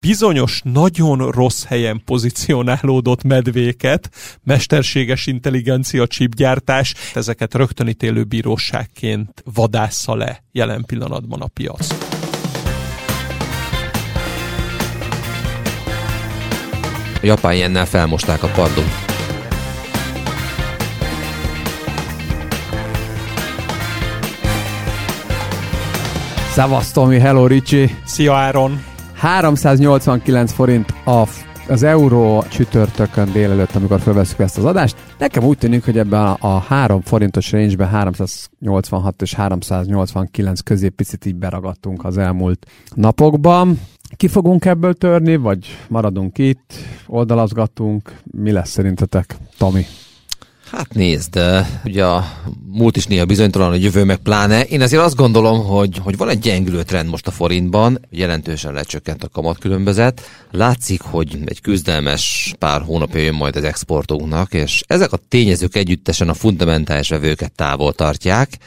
bizonyos nagyon rossz helyen pozícionálódott medvéket, mesterséges intelligencia csipgyártás, ezeket rögtönítélő bíróságként vadásza le jelen pillanatban a piac. A japán ilyennel felmosták a pardon. Szevasz Tomi, hello Ricsi! Szia Áron! 389 forint a az euró csütörtökön délelőtt, amikor felveszünk ezt az adást. Nekem úgy tűnik, hogy ebben a, a 3 forintos range 386 és 389 közé picit így beragadtunk az elmúlt napokban. Ki fogunk ebből törni, vagy maradunk itt, oldalazgatunk? Mi lesz szerintetek, Tomi? Hát nézd, ugye a múlt is néha bizonytalan, a jövő meg pláne. Én azért azt gondolom, hogy, hogy van egy gyengülő trend most a forintban, jelentősen lecsökkent a kamatkülönbözet. Látszik, hogy egy küzdelmes pár hónapja jön majd az exportunknak, és ezek a tényezők együttesen a fundamentális vevőket távol tartják.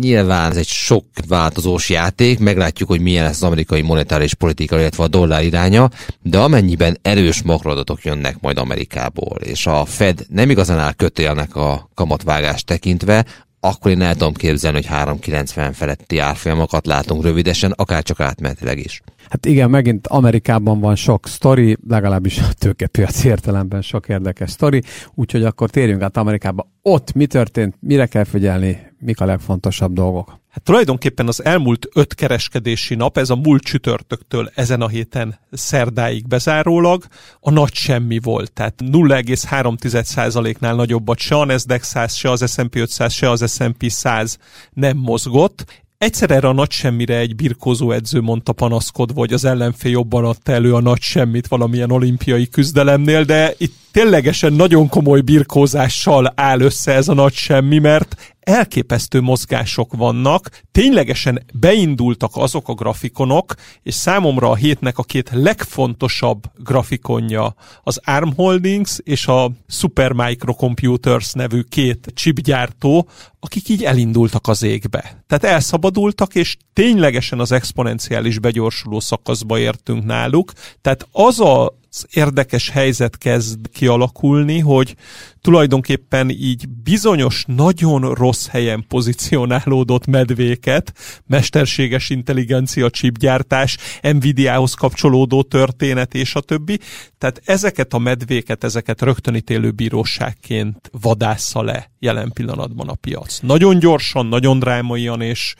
Nyilván ez egy sok változós játék, meglátjuk, hogy milyen lesz az amerikai monetáris politika, illetve a dollár iránya, de amennyiben erős makroadatok jönnek majd Amerikából, és a Fed nem igazán áll kötélnek a kamatvágást tekintve, akkor én el tudom képzelni, hogy 390 feletti árfolyamokat látunk rövidesen, akár csak átmenetileg is. Hát igen, megint Amerikában van sok sztori, legalábbis a tőkepiac értelemben sok érdekes sztori, úgyhogy akkor térjünk át Amerikába. Ott mi történt, mire kell figyelni, mik a legfontosabb dolgok? Hát tulajdonképpen az elmúlt öt kereskedési nap, ez a múlt csütörtöktől ezen a héten szerdáig bezárólag, a nagy semmi volt. Tehát 0,3%-nál nagyobbat se a Nasdaq 100, se az S&P 500, se az S&P 100 nem mozgott. Egyszer erre a nagy semmire egy birkózó edző mondta panaszkodva, hogy az ellenfél jobban adta elő a nagy semmit valamilyen olimpiai küzdelemnél, de itt ténylegesen nagyon komoly birkózással áll össze ez a nagy semmi, mert elképesztő mozgások vannak, ténylegesen beindultak azok a grafikonok, és számomra a hétnek a két legfontosabb grafikonja az ARM Holdings és a Super Microcomputers nevű két chipgyártó, akik így elindultak az égbe. Tehát elszabadultak, és ténylegesen az exponenciális begyorsuló szakaszba értünk náluk. Tehát az a érdekes helyzet kezd kialakulni, hogy tulajdonképpen így bizonyos nagyon rossz helyen pozícionálódott medvéket, mesterséges intelligencia chipgyártás, Nvidia-hoz kapcsolódó történet és a többi. Tehát ezeket a medvéket, ezeket rögtönítélő bíróságként vadásza le jelen pillanatban a piac. Nagyon gyorsan, nagyon drámaian, és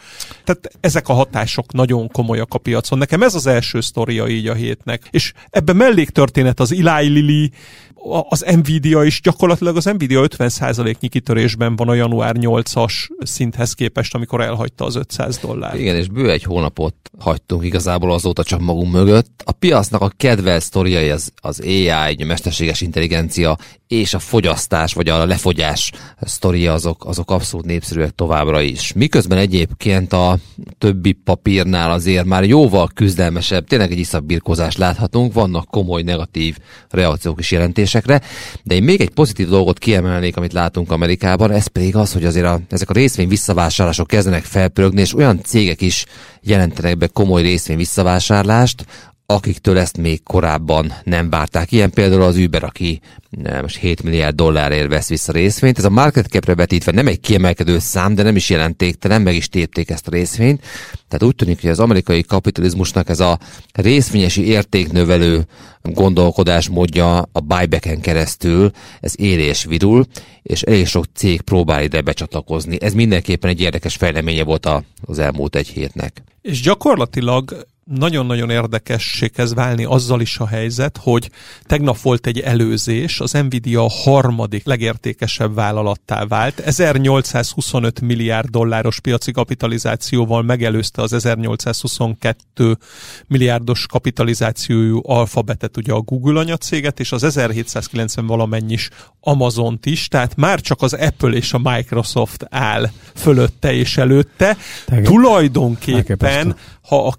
tehát ezek a hatások nagyon komolyak a piacon. Nekem ez az első sztoria így a hétnek. És ebben melléktörténet az Eli Lilly, az Nvidia is gyakorlatilag az Nvidia 50%-nyi kitörésben van a január 8-as szinthez képest, amikor elhagyta az 500 dollár. Igen, és bő egy hónapot hagytunk igazából azóta csak magunk mögött. A piacnak a kedvelt sztoriai az, az AI, mesterséges intelligencia és a fogyasztás, vagy a lefogyás sztoria azok, azok abszolút népszerűek továbbra is. Miközben egyébként a többi papírnál azért már jóval küzdelmesebb, tényleg egy iszakbirkózást láthatunk, vannak komoly negatív reakciók is jelentésekre, de én még egy pozitív dolgot kiemelnék, amit látunk Amerikában, ez pedig az, hogy azért a, ezek a részvény visszavásárlások kezdenek felpörögni, és olyan cégek is jelentenek be komoly részvény visszavásárlást, akiktől ezt még korábban nem várták. Ilyen például az Uber, aki most 7 milliárd dollárért vesz vissza részvényt. Ez a market capre vetítve nem egy kiemelkedő szám, de nem is jelentéktelen, meg is tépték ezt a részvényt. Tehát úgy tűnik, hogy az amerikai kapitalizmusnak ez a részvényesi értéknövelő gondolkodás módja a buybacken keresztül, ez élés virul, és elég sok cég próbál ide becsatlakozni. Ez mindenképpen egy érdekes fejleménye volt az elmúlt egy hétnek. És gyakorlatilag nagyon-nagyon érdekessé kezd válni azzal is a helyzet, hogy tegnap volt egy előzés, az Nvidia a harmadik legértékesebb vállalattá vált. 1825 milliárd dolláros piaci kapitalizációval megelőzte az 1822 milliárdos kapitalizációjú alfabetet, ugye a Google anyacéget, és az 1790 valamennyis Amazont is, tehát már csak az Apple és a Microsoft áll fölötte és előtte. Tegel. Tulajdonképpen, ha a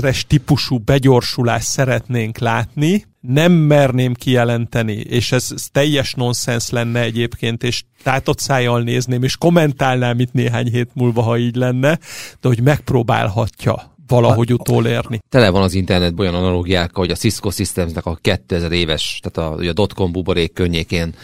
2000-es típusú begyorsulást szeretnénk látni, nem merném kijelenteni, és ez, ez teljes nonsens lenne egyébként, és tátott szájjal nézném, és kommentálnám itt néhány hét múlva, ha így lenne, de hogy megpróbálhatja valahogy utolérni. Tele van az internetben olyan analógiákkal, hogy a Cisco Systemsnek a 2000 éves, tehát a, a dotcom buborék könnyékén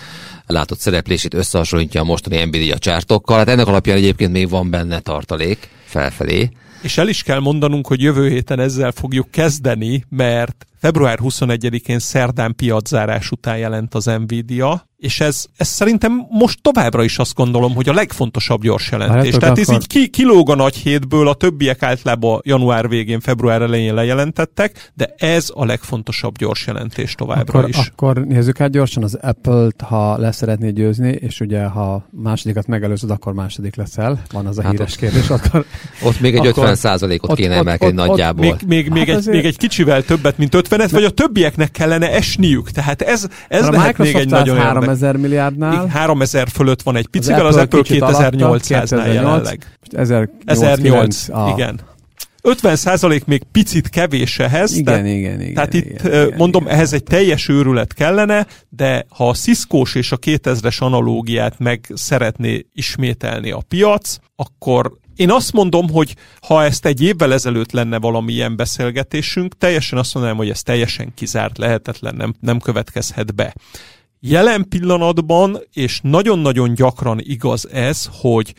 látott szereplését összehasonlítja a mostani Nvidia csártokkal. Hát ennek alapján egyébként még van benne tartalék felfelé. És el is kell mondanunk, hogy jövő héten ezzel fogjuk kezdeni, mert február 21-én szerdán piaczárás után jelent az Nvidia, és ez, ez szerintem most továbbra is azt gondolom, hogy a legfontosabb gyors jelentés. Várjátok, Tehát ez így ki, kilóg a nagy hétből, a többiek általában január végén, február elején lejelentettek, de ez a legfontosabb gyors jelentés továbbra akkor, is. Akkor nézzük át gyorsan az Apple-t, ha leszeretné győzni, és ugye ha másodikat megelőzöd, akkor második leszel. Van az a hát híres ott, kérdés. Akkor, ott még egy akkor, 50 százalékot kéne emelkedni nagyjából. Még, még, még, hát egy, még egy kicsivel többet, mint 50 vagy a többieknek kellene esniük. Tehát ez, ez lehet még egy nagyon 3000 milliárdnál. 3000 fölött van egy picivel, az Apple, Apple 2800-nál jelenleg. 1008, igen. 50 százalék még picit kevés ehhez. Igen, tehát, igen, igen. Tehát igen, itt igen, mondom, igen. ehhez egy teljes őrület kellene, de ha a cisco és a 2000-es analógiát meg szeretné ismételni a piac, akkor én azt mondom, hogy ha ezt egy évvel ezelőtt lenne valami ilyen beszélgetésünk, teljesen azt mondanám, hogy ez teljesen kizárt, lehetetlen, nem, nem következhet be. Jelen pillanatban, és nagyon-nagyon gyakran igaz ez, hogy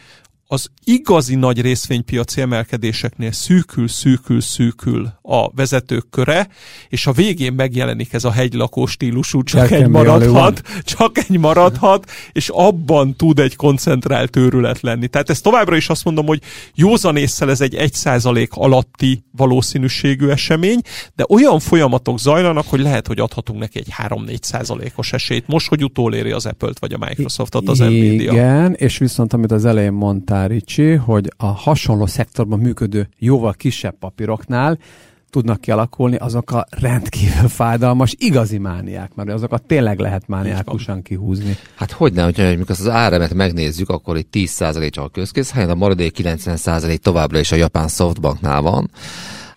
az igazi nagy részvénypiaci emelkedéseknél szűkül, szűkül, szűkül a vezetők köre, és a végén megjelenik ez a hegylakó stílusú, csak egy maradhat, csak egy maradhat, és abban tud egy koncentrált őrület lenni. Tehát ezt továbbra is azt mondom, hogy józanésszel ez egy 1% alatti valószínűségű esemény, de olyan folyamatok zajlanak, hogy lehet, hogy adhatunk neki egy 3-4 százalékos esélyt, most, hogy utoléri az Apple-t vagy a Microsoftot az Nvidia. Igen, és viszont amit az elején mondtál, Ricsi, hogy a hasonló szektorban működő, jóval kisebb papíroknál tudnak kialakulni azok a rendkívül fájdalmas, igazi mániák, mert azokat tényleg lehet mániákusan kihúzni. Hát hogy nem, hogyha amikor az áremet megnézzük, akkor itt 10% csak a közkészhelyen, a maradék 90% továbbra is a japán softbanknál van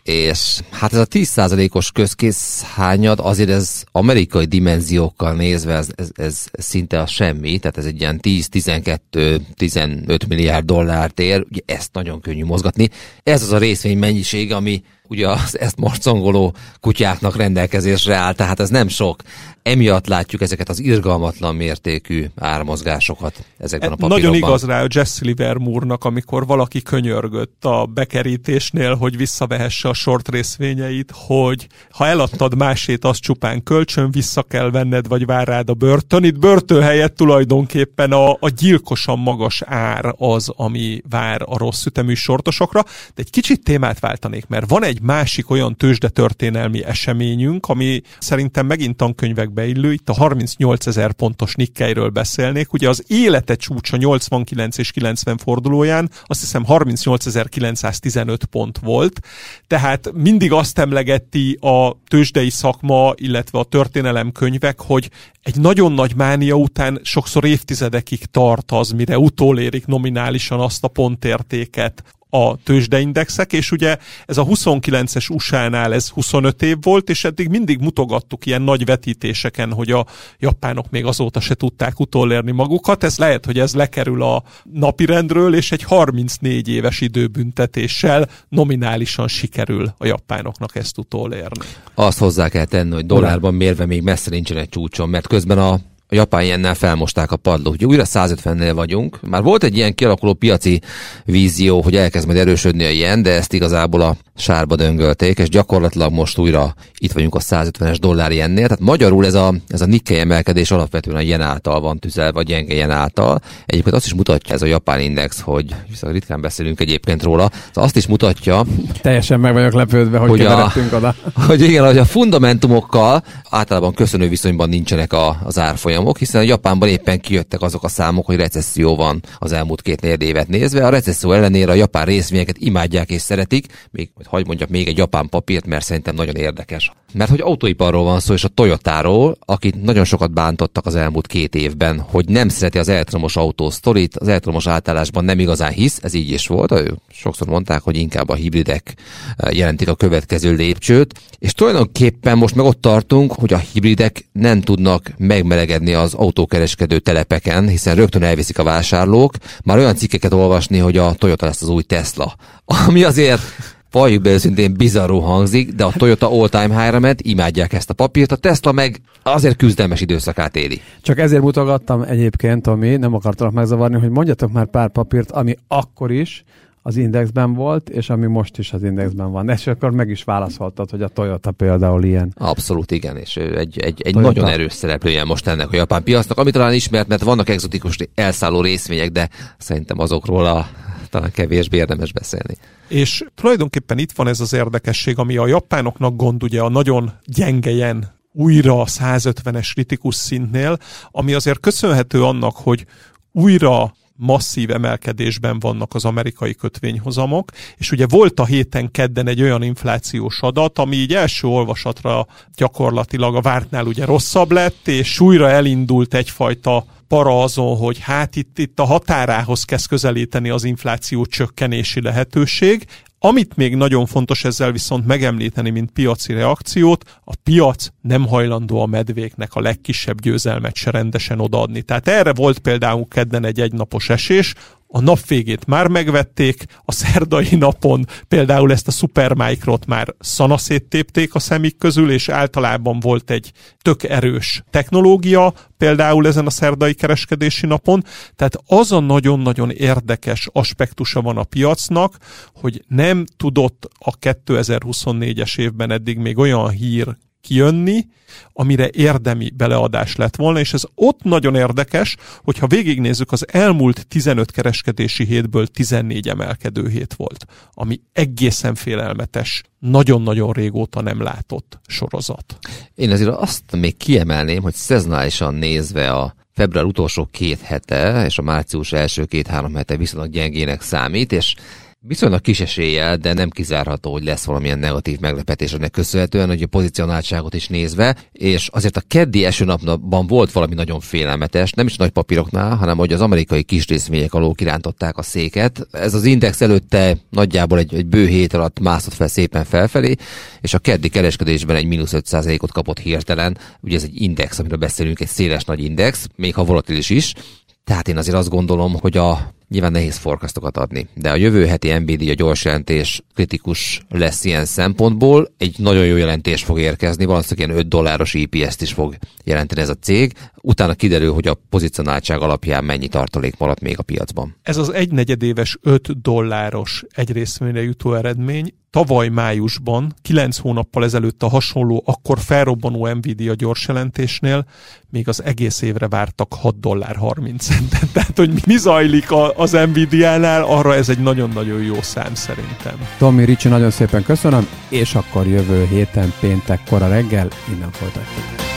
és hát ez a 10%-os közkész hányad, azért ez amerikai dimenziókkal nézve ez, ez, ez szinte a semmi, tehát ez egy ilyen 10-12-15 milliárd dollárt ér, ugye ezt nagyon könnyű mozgatni. Ez az a részvény mennyiség, ami ugye az ezt marcangoló kutyáknak rendelkezésre áll, tehát ez nem sok. Emiatt látjuk ezeket az irgalmatlan mértékű ármozgásokat ezekben a papírokban. Nagyon igaz rá a Jesse Livermore-nak, amikor valaki könyörgött a bekerítésnél, hogy visszavehesse a short részvényeit, hogy ha eladtad másét, az csupán kölcsön, vissza kell venned, vagy vár rád a börtön. Itt börtön helyett tulajdonképpen a, a gyilkosan magas ár az, ami vár a rossz ütemű sortosokra. De egy kicsit témát váltanék, mert van egy másik olyan tőzsdetörténelmi eseményünk, ami szerintem megint tankönyvekbe illő, itt a 38 ezer pontos Nikkeiről beszélnék, ugye az élete csúcsa 89 és 90 fordulóján azt hiszem 38.915 pont volt, tehát mindig azt emlegeti a tőzsdei szakma, illetve a történelemkönyvek, hogy egy nagyon nagy mánia után sokszor évtizedekig tart az, mire utolérik nominálisan azt a pontértéket, a tőzsdeindexek, és ugye ez a 29-es USA-nál ez 25 év volt, és eddig mindig mutogattuk ilyen nagy vetítéseken, hogy a japánok még azóta se tudták utolérni magukat. Ez lehet, hogy ez lekerül a napirendről, és egy 34 éves időbüntetéssel nominálisan sikerül a japánoknak ezt utolérni. Azt hozzá kell tenni, hogy dollárban mérve még messze nincsen egy csúcson, mert közben a a japán jennel felmosták a padlót. Ugye újra 150-nél vagyunk. Már volt egy ilyen kialakuló piaci vízió, hogy elkezd majd erősödni a jen, de ezt igazából a sárba döngölték, és gyakorlatilag most újra itt vagyunk a 150-es dollár jennél. Tehát magyarul ez a, ez a Nikkei emelkedés alapvetően a jen által van tüzelve, a gyenge jen által. Egyébként azt is mutatja ez a japán index, hogy viszont ritkán beszélünk egyébként róla, azt is mutatja. Teljesen meg vagyok lepődve, hogy, hogy a, oda. Hogy igen, hogy a fundamentumokkal általában köszönő viszonyban nincsenek a, az árfolyam árfolyamok, hiszen a Japánban éppen kijöttek azok a számok, hogy recesszió van az elmúlt két négy évet nézve. A recesszió ellenére a japán részvényeket imádják és szeretik, még, hogy mondjak még egy japán papírt, mert szerintem nagyon érdekes. Mert hogy autóiparról van szó, és a Toyotáról, akit nagyon sokat bántottak az elmúlt két évben, hogy nem szereti az elektromos autó sztorit, az elektromos átállásban nem igazán hisz, ez így is volt. Sokszor mondták, hogy inkább a hibridek eh, jelentik a következő lépcsőt, és tulajdonképpen most meg ott tartunk, hogy a hibridek nem tudnak megmelegedni az autókereskedő telepeken, hiszen rögtön elviszik a vásárlók. Már olyan cikkeket olvasni, hogy a Toyota lesz az új Tesla. Ami azért valljuk be őszintén bizarró hangzik, de a Toyota all-time high ment, imádják ezt a papírt, a Tesla meg azért küzdelmes időszakát éli. Csak ezért mutogattam egyébként, ami nem akartalak megzavarni, hogy mondjatok már pár papírt, ami akkor is az indexben volt, és ami most is az indexben van. És akkor meg is válaszoltad, hogy a Toyota például ilyen. Abszolút igen, és egy, egy, egy nagyon erős szereplője most ennek a japán piacnak, ami talán ismert, mert vannak egzotikus elszálló részvények, de szerintem azokról a talán kevésbé érdemes beszélni. És tulajdonképpen itt van ez az érdekesség, ami a japánoknak gond ugye a nagyon gyengejen újra 150-es kritikus szintnél, ami azért köszönhető annak, hogy újra masszív emelkedésben vannak az amerikai kötvényhozamok, és ugye volt a héten kedden egy olyan inflációs adat, ami így első olvasatra gyakorlatilag a vártnál ugye rosszabb lett, és újra elindult egyfajta para azon, hogy hát itt, itt a határához kezd közelíteni az infláció csökkenési lehetőség. Amit még nagyon fontos ezzel viszont megemlíteni, mint piaci reakciót, a piac nem hajlandó a medvéknek a legkisebb győzelmet se rendesen odaadni. Tehát erre volt például kedden egy egynapos esés, a nap végét már megvették, a szerdai napon például ezt a Supermicrot már szanaszét tépték a szemik közül, és általában volt egy tök erős technológia, például ezen a szerdai kereskedési napon. Tehát az a nagyon-nagyon érdekes aspektusa van a piacnak, hogy nem tudott a 2024-es évben eddig még olyan hír kijönni, amire érdemi beleadás lett volna, és ez ott nagyon érdekes, hogyha végignézzük, az elmúlt 15 kereskedési hétből 14 emelkedő hét volt, ami egészen félelmetes, nagyon-nagyon régóta nem látott sorozat. Én azért azt még kiemelném, hogy szezonálisan nézve a február utolsó két hete és a március első két-három hete viszonylag gyengének számít, és Viszonylag kis eséllyel, de nem kizárható, hogy lesz valamilyen negatív meglepetés ennek köszönhetően, hogy a pozicionáltságot is nézve, és azért a keddi esőnapban volt valami nagyon félelmetes, nem is nagy papíroknál, hanem hogy az amerikai kis részvények alól kirántották a széket. Ez az index előtte nagyjából egy, egy bő hét alatt mászott fel szépen felfelé, és a keddi kereskedésben egy mínusz 5%-ot kapott hirtelen. Ugye ez egy index, amiről beszélünk, egy széles nagy index, még ha volatilis is, tehát én azért azt gondolom, hogy a nyilván nehéz forecastokat adni, de a jövő heti Nvidia gyors jelentés kritikus lesz ilyen szempontból. Egy nagyon jó jelentés fog érkezni, valószínűleg ilyen 5 dolláros EPS-t is fog jelenteni ez a cég. Utána kiderül, hogy a pozicionáltság alapján mennyi tartalék maradt még a piacban. Ez az egynegyedéves 5 dolláros egy részvényre jutó eredmény tavaly májusban, 9 hónappal ezelőtt a hasonló, akkor felrobbanó Nvidia gyors jelentésnél még az egész évre vártak 6 dollár 30 centet. Tehát, hogy mi zajlik a, az Nvidia-nál, arra ez egy nagyon-nagyon jó szám szerintem. Tomi Ricsi, nagyon szépen köszönöm, és akkor jövő héten péntek kora reggel innen folytatjuk.